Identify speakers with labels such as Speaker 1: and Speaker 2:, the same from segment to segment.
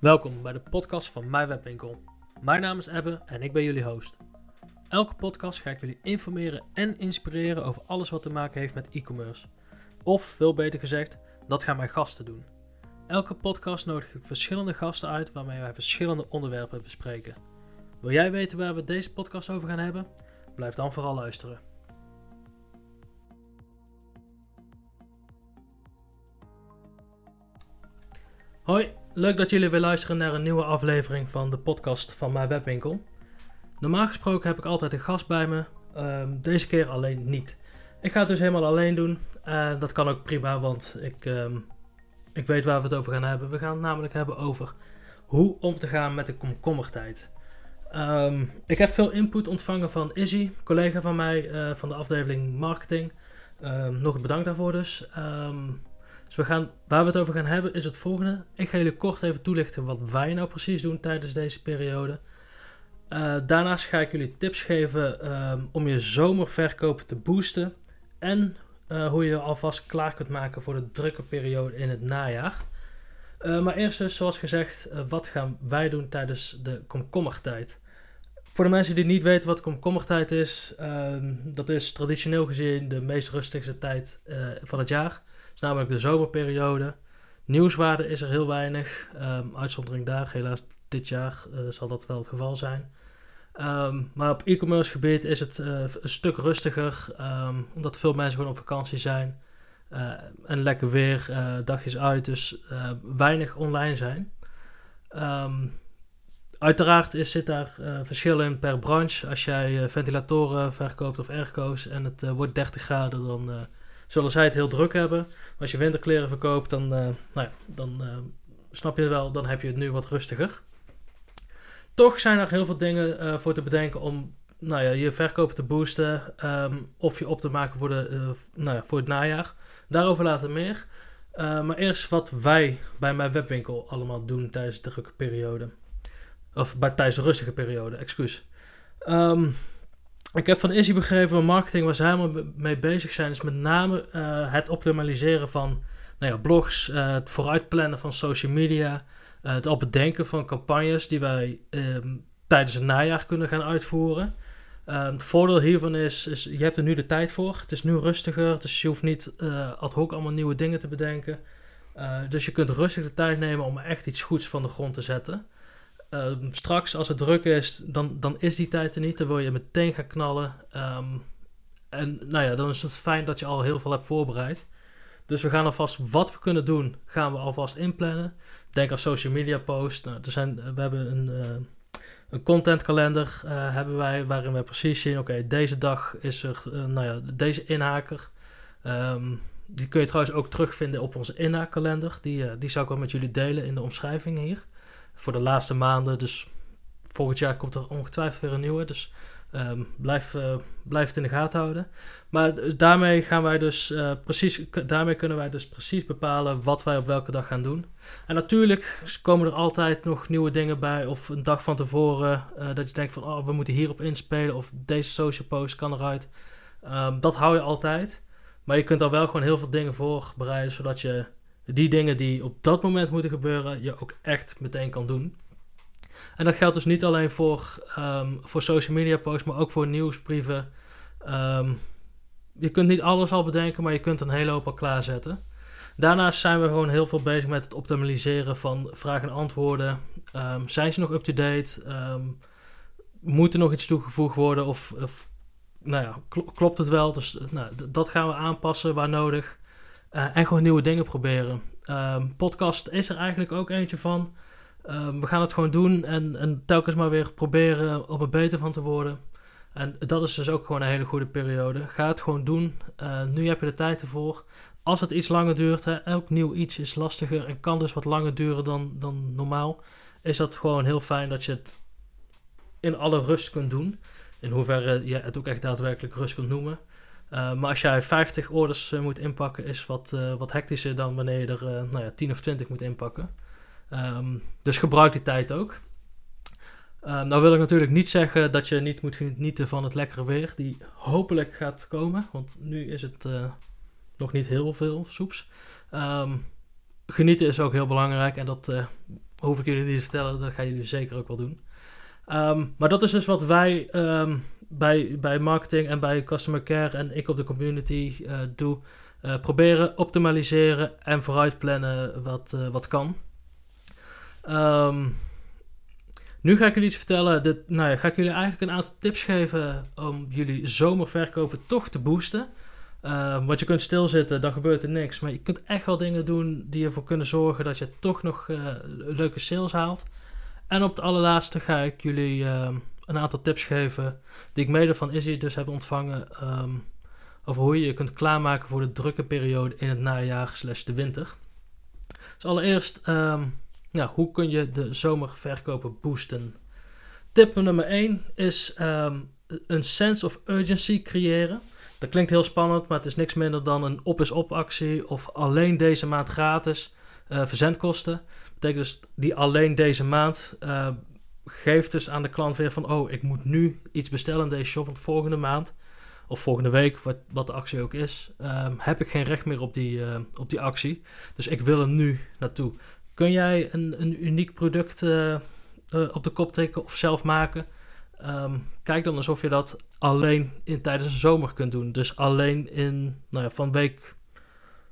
Speaker 1: Welkom bij de podcast van Mijn Webwinkel. Mijn naam is Ebbe en ik ben jullie host. Elke podcast ga ik jullie informeren en inspireren over alles wat te maken heeft met e-commerce. Of, veel beter gezegd, dat gaan mijn gasten doen. Elke podcast nodig ik verschillende gasten uit waarmee wij verschillende onderwerpen bespreken. Wil jij weten waar we deze podcast over gaan hebben? Blijf dan vooral luisteren. Leuk dat jullie weer luisteren naar een nieuwe aflevering van de podcast van mijn webwinkel. Normaal gesproken heb ik altijd een gast bij me, ehm, deze keer alleen niet. Ik ga het dus helemaal alleen doen. Uh, dat kan ook prima, want ik, ehm, ik weet waar we het over gaan hebben. We gaan het namelijk hebben over hoe om te gaan met de komkommertijd. Um, ik heb veel input ontvangen van Izzy, collega van mij uh, van de afdeling marketing. nog bedankt daarvoor dus. Dus we gaan, waar we het over gaan hebben is het volgende. Ik ga jullie kort even toelichten wat wij nou precies doen tijdens deze periode. Uh, daarnaast ga ik jullie tips geven um, om je zomerverkopen te boosten. En uh, hoe je alvast klaar kunt maken voor de drukke periode in het najaar. Uh, maar eerst dus, zoals gezegd, wat gaan wij doen tijdens de komkommertijd? Voor de mensen die niet weten wat komkommertijd is, ehm, dat is traditioneel gezien de meest rustigste tijd van het jaar is namelijk de zomerperiode. Nieuwswaarde is er heel weinig. Um, uitzondering daar, helaas dit jaar uh, zal dat wel het geval zijn. Um, maar op e-commerce gebied is het uh, een stuk rustiger, um, omdat veel mensen gewoon op vakantie zijn. Uh, en lekker weer, dagjes uit, dus weinig online zijn. uiteraard is, zit daar verschil in per branche. Als jij ventilatoren verkoopt of airco's en het wordt 30 graden, dan zullen zij het heel druk hebben. Als je winterkleren verkoopt, dan, uh, nou ja, dan uh, snap je wel, dan heb je het nu wat rustiger. Toch zijn er heel veel dingen uh, voor te bedenken om nou ja, je verkopen te boosten um, of je op te maken voor, de, nou ja, voor het najaar. Daarover later meer. maar eerst wat wij bij mijn webwinkel allemaal doen tijdens de drukke periode. Of bij, tijdens de rustige periode, excuus. Um, ik heb van Izzy begrepen, marketing waar ze helemaal mee bezig zijn, is met name uh, het optimaliseren van nou ja, blogs, uh, het vooruitplannen van social media, uh, het al bedenken van campagnes die wij um, tijdens het najaar kunnen gaan uitvoeren. Um, het voordeel hiervan is, is, je hebt er nu de tijd voor. Het is nu rustiger, dus je hoeft niet ad hoc allemaal nieuwe dingen te bedenken. dus je kunt rustig de tijd nemen om echt iets goeds van de grond te zetten. Um, straks, als het druk is, dan, dan is die tijd er niet. Dan wil je meteen gaan knallen. Um, en nou ja, dan is het fijn dat je al heel veel hebt voorbereid. Dus we gaan alvast wat we kunnen doen, gaan we alvast inplannen. Denk aan social media posts. Nou, er zijn, we hebben een, uh, een contentkalender uh, hebben wij, waarin we precies zien, oké, deze dag is er, uh, nou ja, deze inhaker. Um, die kun je trouwens ook terugvinden op onze inhaakkalender. Die, die zou ik wel met jullie delen in de omschrijving hier voor de laatste maanden. Dus volgend jaar komt er ongetwijfeld weer een nieuwe. Dus blijf, uh, blijf het in de gaten houden. Maar daarmee gaan wij dus uh, precies, daarmee kunnen wij dus precies bepalen wat wij op welke dag gaan doen. En natuurlijk komen er altijd nog nieuwe dingen bij. Of een dag van tevoren uh, dat je denkt van oh, we moeten hierop inspelen. Of deze social post kan eruit. Um, dat hou je altijd. Maar je kunt er wel gewoon heel veel dingen voorbereiden, zodat je die dingen die op dat moment moeten gebeuren, je ook echt meteen kan doen. En dat geldt dus niet alleen voor, um, voor social media posts, maar ook voor nieuwsbrieven. Um, je kunt niet alles al bedenken, maar je kunt een hele hoop al klaarzetten. Daarnaast zijn we gewoon heel veel bezig met het optimaliseren van vragen en antwoorden. Um, zijn ze nog up-to-date? moet er nog iets toegevoegd worden? Of, of nou ja, klopt het wel? Dus nou, dat gaan we aanpassen waar nodig. Uh, en gewoon nieuwe dingen proberen. Um, podcast is er eigenlijk ook eentje van. Um, we gaan het gewoon doen en, en, telkens maar weer proberen om er beter van te worden. En dat is dus ook gewoon een hele goede periode. Ga het gewoon doen. Uh, nu heb je de tijd ervoor. Als het iets langer duurt, elk nieuw iets is lastiger en kan dus wat langer duren dan, dan normaal. Is dat gewoon heel fijn dat je het in alle rust kunt doen. In hoeverre je het ook echt daadwerkelijk rust kunt noemen. Uh, maar als jij 50 orders uh, moet inpakken, is wat, uh, wat hectischer dan wanneer je er nou ja, 10 of 20 moet inpakken. Um, dus gebruik die tijd ook. Um, nou wil ik natuurlijk niet zeggen dat je niet moet genieten van het lekkere weer, die hopelijk gaat komen, want nu is het nog niet heel veel soeps. Um, genieten is ook heel belangrijk en dat hoef ik jullie niet te vertellen, dat gaan jullie zeker ook wel doen. Ehm, maar dat is dus wat wij ehm, bij, bij marketing en bij customer care en ik op de community uh, doe. Uh, proberen optimaliseren en vooruitplannen wat, uh, wat kan. Um, nu ga ik jullie iets vertellen. Dit, nou ja, ga ik jullie eigenlijk een aantal tips geven om jullie zomerverkopen toch te boosten. Want je kunt stilzitten, dan gebeurt er niks. Maar je kunt echt wel dingen doen die ervoor kunnen zorgen dat je toch nog leuke sales haalt. En op het allerlaatste ga ik jullie uh, een aantal tips geven die ik mede van Izzy dus heb ontvangen. Um, over hoe je je kunt klaarmaken voor de drukke periode in het najaar slash de winter. Dus allereerst, um, ja, hoe kun je de zomerverkopen boosten? Tip nummer 1 is een sense of urgency creëren. Dat klinkt heel spannend, maar het is niks minder dan een op-is-op actie of alleen deze maand gratis uh, verzendkosten. Betekent dus die alleen deze maand uh, geeft dus aan de klant weer van oh, ik moet nu iets bestellen in deze shop, want volgende maand of volgende week, wat, wat de actie ook is, um, heb ik geen recht meer op die, uh, op die actie. Dus ik wil er nu naartoe. Kun jij een, een uniek product uh, op de kop trekken of zelf maken? Um, kijk dan alsof je dat alleen in, tijdens de zomer kunt doen. Dus alleen in, nou ja, van week,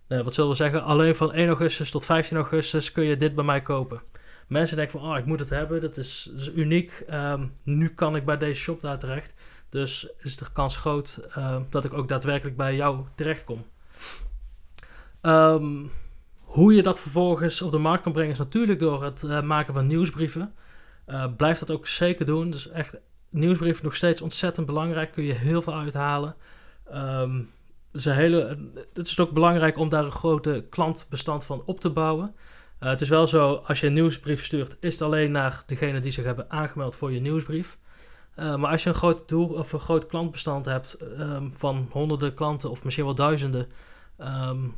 Speaker 1: wat zullen we zeggen, alleen van 1 augustus tot 15 augustus kun je dit bij mij kopen. Mensen denken van, oh, ik moet het hebben, dat is, dat is uniek. Um, nu kan ik bij deze shop daar terecht. Dus is de kans groot uh, dat ik ook daadwerkelijk bij jou terechtkom. Um, hoe je dat vervolgens op de markt kan brengen is natuurlijk door het uh, maken van nieuwsbrieven. Uh, blijf dat ook zeker doen. Dus echt, nieuwsbrieven nog steeds ontzettend belangrijk. Kun je heel veel uithalen. Hele, het is ook belangrijk om daar een grote klantbestand van op te bouwen. Uh, het is wel zo, als je een nieuwsbrief stuurt, is het alleen naar degene die zich hebben aangemeld voor je nieuwsbrief. Uh, maar als je een groot doel of een groot klantbestand hebt um, van honderden klanten of misschien wel duizenden, um,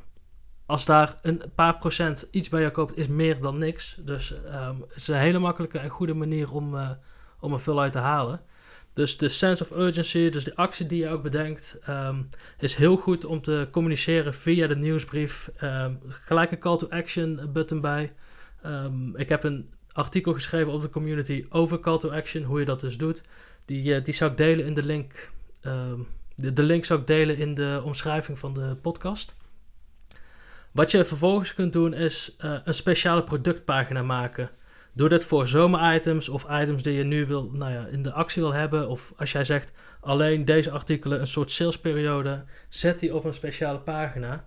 Speaker 1: als daar een paar procent iets bij jou koopt, is meer dan niks. Dus um, het is een hele makkelijke en goede manier om, uh, om er veel uit te halen. Dus de sense of urgency, dus de actie die je ook bedenkt, um, is heel goed om te communiceren via de nieuwsbrief. Um, gelijk een call to action button bij. Um, ik heb een artikel geschreven op de community over call to action, hoe je dat dus doet. Die, uh, die zou ik delen in de link. de, de link zou ik delen in de omschrijving van de podcast. Wat je vervolgens kunt doen is uh, een speciale productpagina maken. Doe dat voor zomeritems of items die je nu wil, nou ja, in de actie wil hebben. Of als jij zegt alleen deze artikelen een soort salesperiode, zet die op een speciale pagina.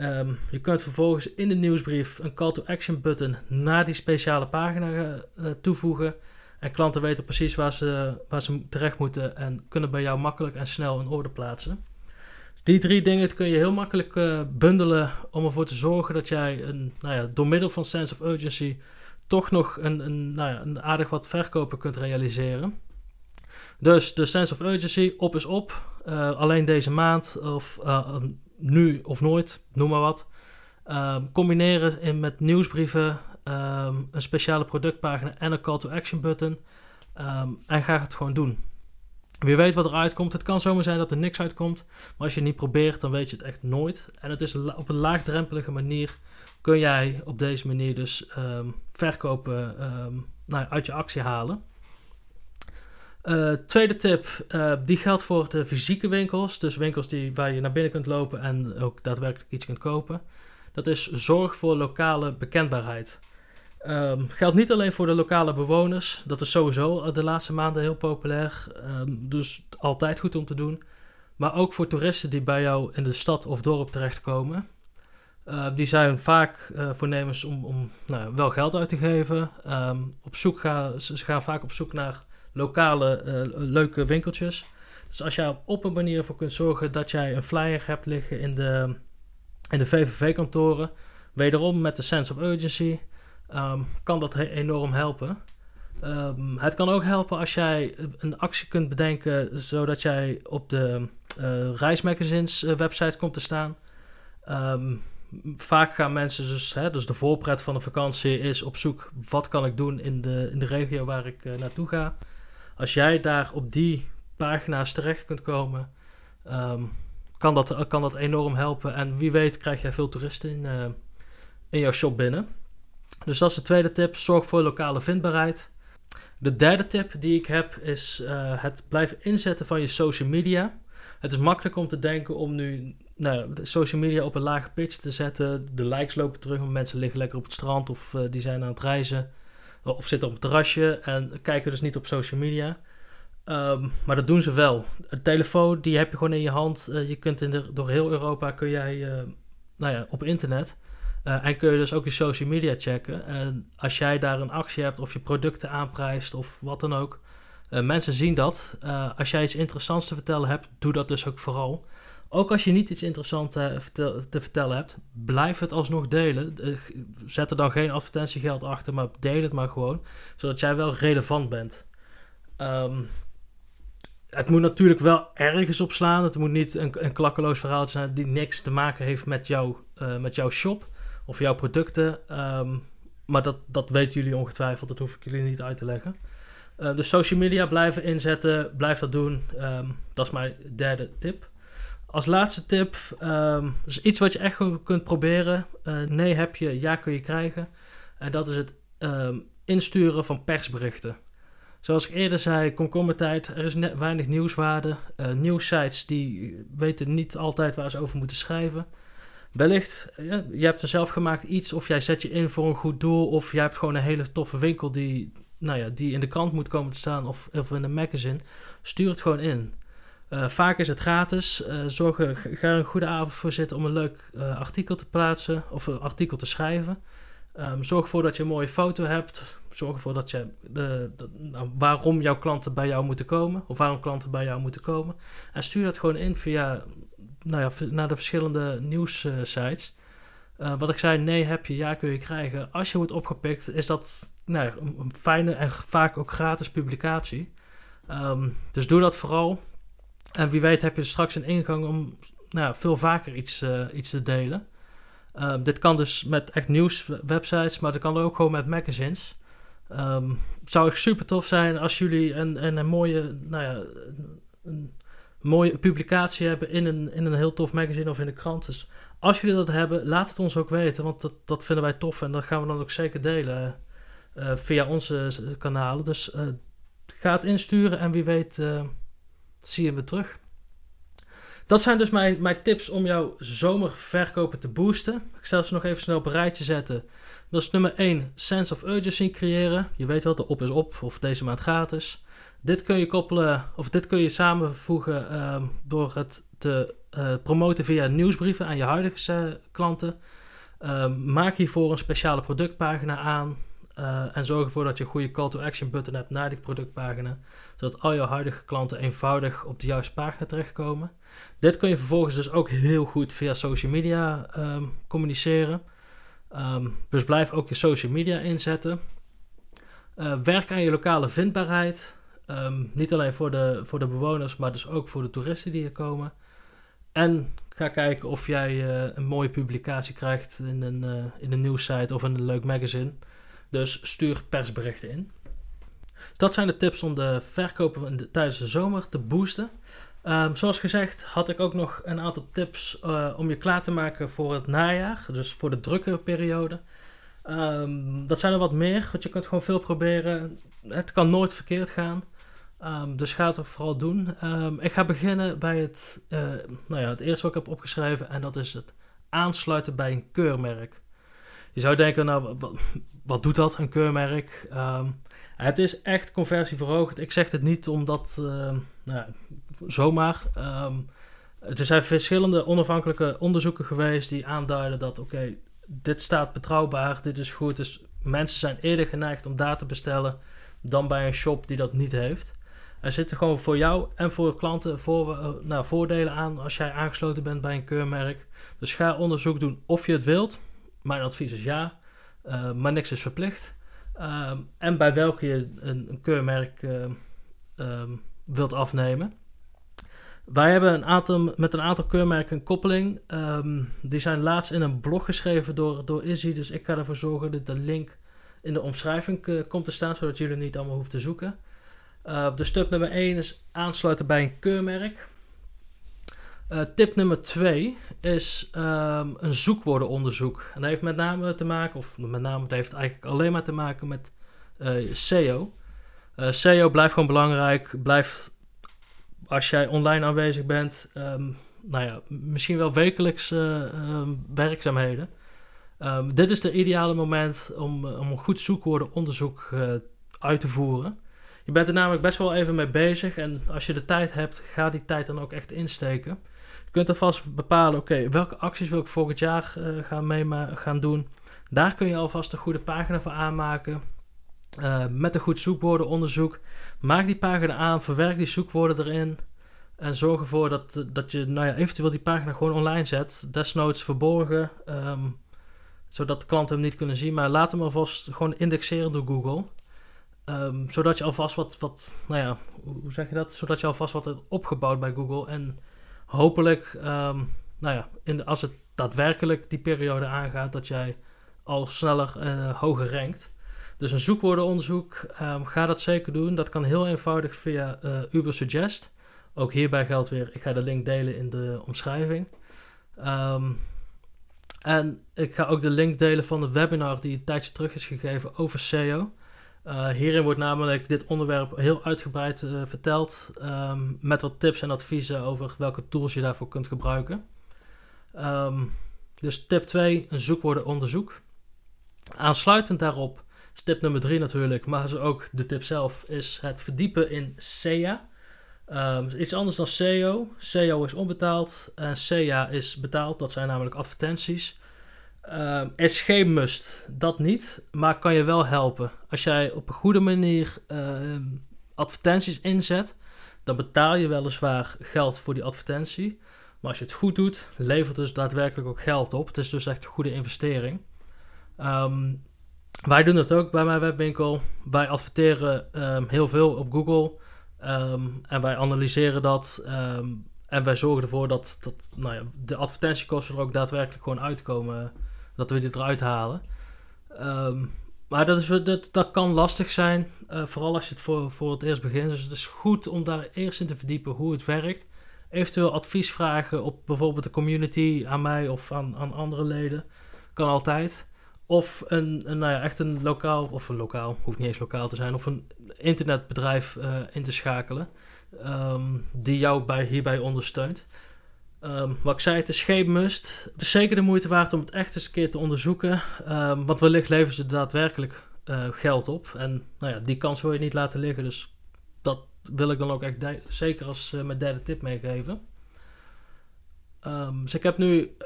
Speaker 1: Um, je kunt vervolgens in de nieuwsbrief een call to action button naar die speciale pagina uh, toevoegen. En klanten weten precies waar ze, waar ze terecht moeten en kunnen bij jou makkelijk en snel een order plaatsen. Die drie dingen kun je heel makkelijk uh, bundelen om ervoor te zorgen dat jij een, nou ja, door middel van sense of urgency toch nog een, een, nou ja, een aardig wat verkopen kunt realiseren. Dus de sense of urgency, op is op. Uh, alleen deze maand of uh, nu of nooit, noem maar wat. Uh, combineren in met nieuwsbrieven, um, een speciale productpagina en een call to action button. Um, en ga het gewoon doen. Wie weet wat eruit komt. Het kan zomaar zijn dat er niks uitkomt. Maar als je het niet probeert, dan weet je het echt nooit. En het is op een laagdrempelige manier kun jij op deze manier dus verkopen um, nou, uit je actie halen. Uh, tweede tip, uh, die geldt voor de fysieke winkels. Dus winkels die, waar je naar binnen kunt lopen en ook daadwerkelijk iets kunt kopen. Dat is zorg voor lokale bekendbaarheid. Um, geldt niet alleen voor de lokale bewoners. Dat is sowieso de laatste maanden heel populair. dus altijd goed om te doen. Maar ook voor toeristen die bij jou in de stad of dorp terechtkomen. Uh, die zijn vaak uh, voornemens om, om nou, wel geld uit te geven. Um, op zoek gaan, ze gaan vaak op zoek naar lokale uh, leuke winkeltjes. Dus als jij op een manier ervoor kunt zorgen dat jij een flyer hebt liggen in de, in de VVV-kantoren, wederom met de sense of urgency, um, kan dat enorm helpen. Um, het kan ook helpen als jij een actie kunt bedenken zodat jij op de reismagazines website komt te staan. Vaak gaan mensen dus, hè, dus de voorpret van de vakantie is op zoek, wat kan ik doen in de, in de regio waar ik uh, naartoe ga. Als jij daar op die pagina's terecht kunt komen, um, kan, dat, kan dat enorm helpen. En wie weet krijg jij veel toeristen in, uh, in jouw shop binnen. Dus dat is de tweede tip. Zorg voor lokale vindbaarheid. De derde tip die ik heb is uh, het blijven inzetten van je social media. Het is makkelijk om te denken om nu nou, social media op een lage pitch te zetten. De likes lopen terug, want mensen liggen lekker op het strand of uh, die zijn aan het reizen. Of zitten op het terrasje en kijken dus niet op social media. Um, maar dat doen ze wel. Een telefoon die heb je gewoon in je hand. Uh, je kunt in door heel Europa kun jij, uh, nou ja, op internet. En kun je dus ook je social media checken. En als jij daar een actie hebt of je producten aanprijst of wat dan ook. mensen zien dat. als jij iets interessants te vertellen hebt, doe dat dus ook vooral. Ook als je niet iets interessants te vertellen hebt, blijf het alsnog delen. Zet er dan geen advertentiegeld achter, maar deel het maar gewoon. Zodat jij wel relevant bent. Um, het moet natuurlijk wel ergens op slaan. Het moet niet een, een klakkeloos verhaal zijn die niks te maken heeft met, jou, uh, met jouw shop of jouw producten. Um, maar dat, dat weten jullie ongetwijfeld, dat hoef ik jullie niet uit te leggen. Uh, dus social media blijven inzetten, blijf dat doen. Um, dat is mijn derde tip. Als laatste tip, um, is iets wat je echt kunt proberen. Uh, nee heb je, ja kun je krijgen. En dat is het insturen van persberichten. Zoals ik eerder zei, komkommertijd, er is net weinig nieuwswaarde. Uh, nieuwsites die weten niet altijd waar ze over moeten schrijven. Wellicht, ja, je hebt er zelf gemaakt iets, of jij zet je in voor een goed doel, of jij hebt gewoon een hele toffe winkel die, nou ja, die in de krant moet komen te staan, of, of in een magazine. Stuur het gewoon in. Uh, vaak is het gratis. Uh, zorg er, ga er een goede avond voor zitten om een leuk artikel te plaatsen, of een artikel te schrijven. Um, zorg ervoor dat je een mooie foto hebt. Zorg ervoor dat je de, nou, waarom jouw klanten bij jou moeten komen. Of waarom klanten bij jou moeten komen. En stuur dat gewoon in via nou ja, naar de verschillende nieuwssites. Wat ik zei, nee heb je, ja kun je krijgen. Als je wordt opgepikt, is dat nou, een, fijne en vaak ook gratis publicatie. Um, dus doe dat vooral. En wie weet heb je straks een ingang om nou, veel vaker iets, uh, iets te delen. Um, dit kan dus met echt nieuwswebsites, maar dat kan ook gewoon met magazines. Um, zou echt super tof zijn als jullie een, een, mooie, nou ja, een, mooie publicatie hebben in een, in een heel tof magazine of in de krant. Dus als jullie dat hebben, laat het ons ook weten, want dat, dat vinden wij tof en dat gaan we dan ook zeker delen uh, via onze kanalen. Dus uh, ga het insturen en wie weet zie je me terug. Dat zijn dus mijn, mijn tips om jouw zomerverkopen te boosten. Ik zal ze nog even snel op een rijtje zetten. Dat is nummer 1, sense of urgency creëren. Je weet wel, de op is op of deze maand gratis. Dit kun je koppelen, of dit kun je samenvoegen uh, door het te uh, promoten via nieuwsbrieven aan je huidige uh, klanten. Ehm, maak hiervoor een speciale productpagina aan. Uh, en zorg ervoor dat je een goede call to action button hebt naar die productpagina. Zodat al jouw huidige klanten eenvoudig op de juiste pagina terechtkomen. Dit kun je vervolgens dus ook heel goed via social media um, communiceren. Um, dus blijf ook je social media inzetten. Uh, werk aan je lokale vindbaarheid. Um, niet alleen voor de, voor de bewoners, maar dus ook voor de toeristen die hier komen. En ga kijken of jij uh, een mooie publicatie krijgt in een, in een nieuwssite of in een leuk magazine. Dus stuur persberichten in. Dat zijn de tips om de verkopen tijdens de zomer te boosten. Um, zoals gezegd had ik ook nog een aantal tips uh, om je klaar te maken voor het najaar. Dus voor de drukke periode. Um, dat zijn er wat meer, want je kunt gewoon veel proberen. Het kan nooit verkeerd gaan. Um, dus ga het vooral doen. ik ga beginnen bij het, uh, nou ja, het eerste wat ik heb opgeschreven. En dat is het aansluiten bij een keurmerk. Je zou denken, nou, wat, doet dat, een keurmerk? het is echt conversieverhogend. Ik zeg het niet omdat, uh, nou, zomaar. Um, er zijn verschillende onafhankelijke onderzoeken geweest die aanduiden dat, oké, dit staat betrouwbaar, dit is goed. Dus mensen zijn eerder geneigd om daar te bestellen dan bij een shop die dat niet heeft. Er zitten gewoon voor jou en voor klanten voor, uh, nou, voordelen aan als jij aangesloten bent bij een keurmerk. Dus ga onderzoek doen of je het wilt. Mijn advies is ja, uh, maar niks is verplicht. Um, en bij welke je een, keurmerk uh, um, wilt afnemen. Wij hebben een aantal, met een aantal keurmerken koppeling. Um, die zijn laatst in een blog geschreven door, door Izzy. Dus ik ga ervoor zorgen dat de link in de omschrijving uh, komt te staan. Zodat jullie niet allemaal hoeven te zoeken. Uh, dus stap nummer 1 is aansluiten bij een keurmerk. Uh, tip nummer twee is um, een zoekwoordenonderzoek. En dat heeft met name te maken, of met name, dat heeft eigenlijk alleen maar te maken met uh, SEO. Uh, SEO blijft gewoon belangrijk. Blijft, als jij online aanwezig bent, um, nou ja, misschien wel wekelijks um, werkzaamheden. dit is de ideale moment om, om een goed zoekwoordenonderzoek uit te voeren. Je bent er namelijk best wel even mee bezig. En als je de tijd hebt, ga die tijd dan ook echt insteken. Kunt alvast bepalen, oké, welke acties wil ik volgend jaar uh, gaan, mee gaan doen. Daar kun je alvast een goede pagina voor aanmaken. Uh, met een goed zoekwoordenonderzoek. Maak die pagina aan, verwerk die zoekwoorden erin. En zorg ervoor dat, dat je nou ja, eventueel die pagina gewoon online zet. Desnoods verborgen. Um, zodat klanten hem niet kunnen zien. Maar laat hem alvast gewoon indexeren door Google. Um, zodat je alvast wat, wat, nou ja, hoe zeg je dat? Zodat je alvast wat hebt opgebouwd bij Google. En hopelijk, um, nou ja, in de, als het daadwerkelijk die periode aangaat, dat jij al sneller uh, hoger rankt. Dus een zoekwoordenonderzoek, um, ga dat zeker doen. Dat kan heel eenvoudig via uh, Uber Suggest. Ook hierbij geldt weer, ik ga de link delen in de omschrijving. Um, en ik ga ook de link delen van het webinar die een tijdje terug is gegeven over SEO. Uh, hierin wordt namelijk dit onderwerp heel uitgebreid uh, verteld. Um, met wat tips en adviezen over welke tools je daarvoor kunt gebruiken. Um, dus tip 2, een zoekwoordenonderzoek. Aansluitend daarop, tip nummer 3 natuurlijk, maar ook de tip zelf, is het verdiepen in SEA. Um, iets anders dan SEO. SEO is onbetaald en SEA is betaald. Dat zijn namelijk advertenties. Uh, is geen must, dat niet, maar kan je wel helpen. Als jij op een goede manier uh, advertenties inzet, dan betaal je weliswaar geld voor die advertentie. Maar als je het goed doet, levert dus daadwerkelijk ook geld op. Het is dus echt een goede investering. Um, wij doen het ook bij mijn webwinkel. Wij adverteren heel veel op Google. En wij analyseren dat. en wij zorgen ervoor dat, dat nou ja, de advertentiekosten er ook daadwerkelijk gewoon uitkomen dat we dit eruit halen. Um, maar dat, is, dat, dat kan lastig zijn, uh, vooral als je het voor, voor het eerst begint. Dus het is goed om daar eerst in te verdiepen hoe het werkt. Eventueel advies vragen op bijvoorbeeld de community aan mij of aan, aan andere leden. Kan altijd. Of een, een, nou ja, echt een lokaal, of een lokaal, hoeft niet eens lokaal te zijn, of een internetbedrijf uh, in te schakelen. Um, die jou bij, hierbij ondersteunt. Um, wat ik zei, het is geen must. Het is zeker de moeite waard om het echt eens een keer te onderzoeken. Um, want wellicht leveren ze daadwerkelijk uh, geld op. En nou ja, die kans wil je niet laten liggen. Dus dat wil ik dan ook echt zeker als uh, mijn derde tip meegeven. Um, dus ik heb nu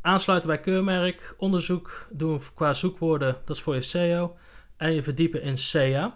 Speaker 1: aansluiten bij keurmerk, onderzoek doen qua zoekwoorden, dat is voor je SEO. En je verdiepen in SEA.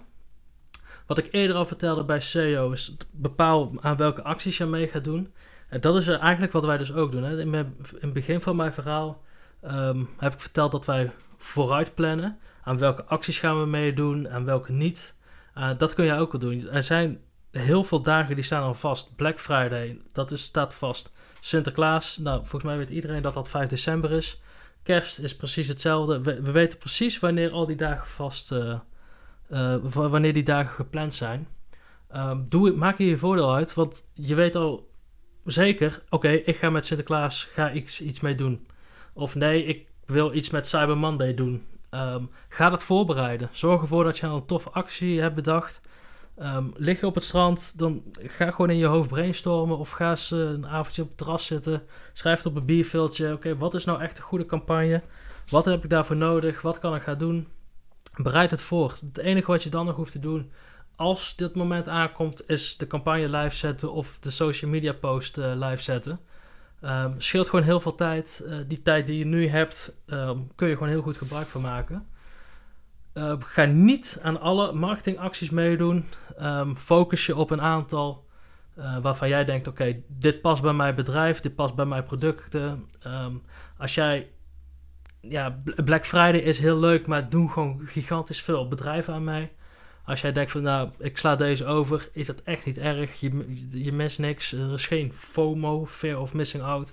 Speaker 1: Wat ik eerder al vertelde bij SEO is bepaal aan welke acties je mee gaat doen. En dat is eigenlijk wat wij dus ook doen. Hè. In, het begin van mijn verhaal um, heb ik verteld dat wij vooruit plannen. Aan welke acties gaan we meedoen en welke niet. Uh, dat kun je ook wel doen. Er zijn heel veel dagen die staan al vast. Black Friday, dat is, staat vast. Sinterklaas, nou, volgens mij weet iedereen dat dat 5 december is. Kerst is precies hetzelfde. We, we weten precies wanneer al die dagen vast, uh, uh, wanneer die dagen gepland zijn. Um, doe, maak je je voordeel uit, want je weet al zeker, oké, ik ga met Sinterklaas ga iets, iets mee doen. Of nee, ik wil iets met Cyber Monday doen. Um, ga dat voorbereiden. Zorg ervoor dat je een toffe actie hebt bedacht. Um, lig je op het strand, dan ga gewoon in je hoofd brainstormen. Of ga eens uh, een avondje op het terras zitten. Schrijf het op een bierveeltje. Oké, wat is nou echt een goede campagne? Wat heb ik daarvoor nodig? Wat kan ik gaan doen? Bereid het voor. Het enige wat je dan nog hoeft te doen als dit moment aankomt, is de campagne live zetten of de social media post uh, live zetten. Um, scheelt gewoon heel veel tijd. Uh, die tijd die je nu hebt, um, kun je gewoon heel goed gebruik van maken. Uh, ga niet aan alle marketingacties meedoen. Focus je op een aantal uh, waarvan jij denkt: oké, dit past bij mijn bedrijf, dit past bij mijn producten. als jij, ja, Black Friday is heel leuk, maar doen gewoon gigantisch veel bedrijven aan mij. Als jij denkt van nou, ik sla deze over, is dat echt niet erg. Je, je mist niks. Er is geen FOMO, fear of missing out.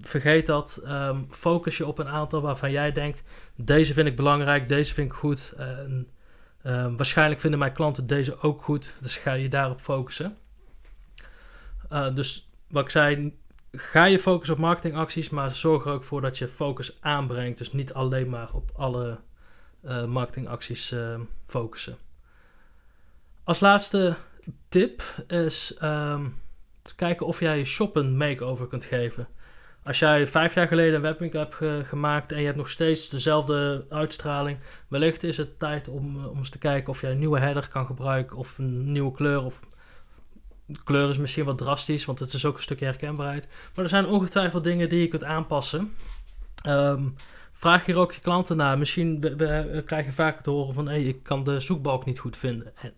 Speaker 1: Vergeet dat. Um, focus je op een aantal waarvan jij denkt, deze vind ik belangrijk, deze vind ik goed. En, um, waarschijnlijk vinden mijn klanten deze ook goed. Dus ga je daarop focussen. Uh, dus wat ik zei, ga je focussen op marketingacties, maar zorg er ook voor dat je focus aanbrengt. Dus niet alleen maar op alle uh, marketingacties uh, focussen. Als laatste tip is um, te kijken of jij je shop een makeover kunt geven. Als jij vijf jaar geleden een webwinkel hebt gemaakt en je hebt nog steeds dezelfde uitstraling, wellicht is het tijd om, om eens te kijken of jij een nieuwe header kan gebruiken of een nieuwe kleur of de kleur is misschien wat drastisch, want het is ook een stukje herkenbaarheid. Maar er zijn ongetwijfeld dingen die je kunt aanpassen. Um, vraag hier ook je klanten naar. Misschien we, krijg je vaak te horen van... Hey, ik kan de zoekbalk niet goed vinden. En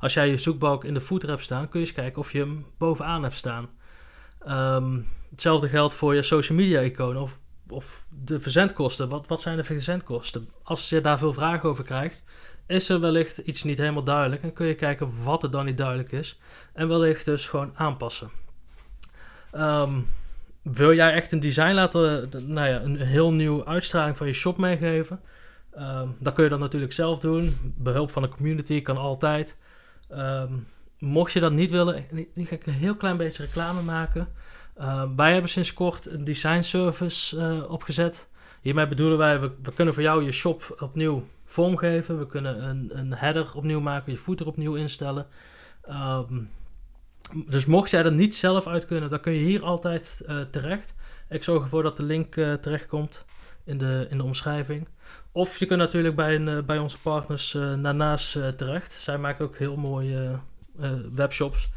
Speaker 1: als jij je zoekbalk in de footer hebt staan... kun je eens kijken of je hem bovenaan hebt staan. Um, hetzelfde geldt voor je social media iconen of, of de verzendkosten. Wat, wat zijn de verzendkosten? Als je daar veel vragen over krijgt is er wellicht iets niet helemaal duidelijk. En kun je kijken wat er dan niet duidelijk is. En wellicht dus gewoon aanpassen. Um, wil jij echt een design laten, nou ja, een heel nieuwe uitstraling van je shop meegeven? Um, dan kun je dat natuurlijk zelf doen. Behulp van de community kan altijd. Um, mocht je dat niet willen, die ga ik een heel klein beetje reclame maken. Uh, wij hebben sinds kort een design service uh, opgezet. Hiermee bedoelen wij, we, kunnen voor jou je shop opnieuw vormgeven. We kunnen een, een header opnieuw maken, je footer opnieuw instellen. Um, dus mocht jij er niet zelf uit kunnen, dan kun je hier altijd uh, terecht. Ik zorg ervoor dat de link uh, terechtkomt in de, in de omschrijving. Of je kunt natuurlijk bij, een, uh, bij onze partners Nana's terecht. Zij maakt ook heel mooie webshops.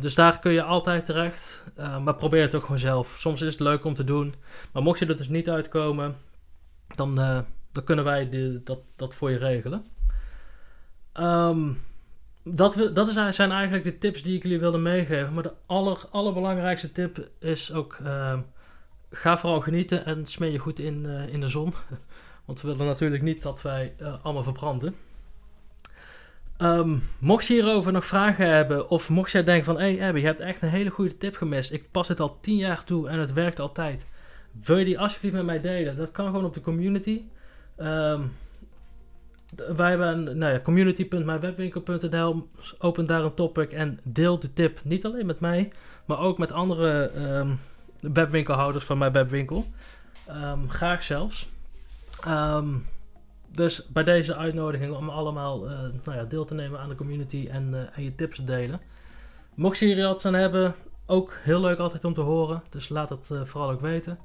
Speaker 1: dus daar kun je altijd terecht. maar probeer het ook gewoon zelf. Soms is het leuk om te doen. Maar mocht je er dus niet uitkomen, dan, dan kunnen wij de, dat, dat voor je regelen. Um, dat, we, dat is, zijn eigenlijk de tips die ik jullie wilde meegeven. Maar de aller, allerbelangrijkste tip is ook... Ga vooral genieten en smeer je goed in, uh, in de zon. Want we willen natuurlijk niet dat wij uh, allemaal verbranden. Um, mocht je hierover nog vragen hebben... of mocht jij denken van... hey Abby, je hebt echt een hele goede tip gemist. Ik pas het al 10 jaar toe en het werkt altijd. Wil je die alsjeblieft met mij delen? Dat kan gewoon op de community. Um, wij hebben nou ja, community.mijwebwinkel.nl. Open daar een topic en deel de tip. Niet alleen met mij, maar ook met andere um, webwinkelhouders van mijn webwinkel. Um, graag zelfs. Um, dus bij deze uitnodiging om allemaal uh, nou ja, deel te nemen aan de community en, uh, en je tips te delen. Mocht je hier iets aan hebben, ook heel leuk altijd om te horen. Dus laat het uh, vooral ook weten.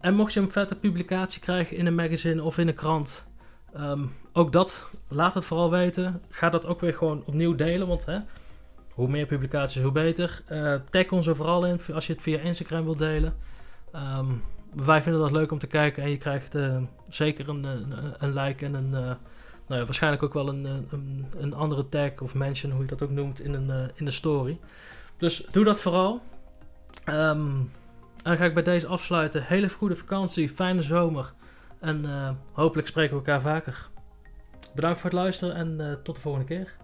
Speaker 1: en mocht je een vette publicatie krijgen in een magazine of in een krant ook dat, laat het vooral weten. Ga dat ook weer gewoon opnieuw delen, want hè, hoe meer publicaties, hoe beter. Uh, tag ons er vooral in als je het via Instagram wilt delen. Um, wij vinden dat leuk om te kijken en je krijgt uh, zeker een, een, een, like en een, uh, nou ja, waarschijnlijk ook wel een, een, een, andere tag of mention, hoe je dat ook noemt, in, een, in de story. Dus doe dat vooral. En dan ga ik bij deze afsluiten. Hele goede vakantie, fijne zomer. En hopelijk spreken we elkaar vaker. Bedankt voor het luisteren en tot de volgende keer.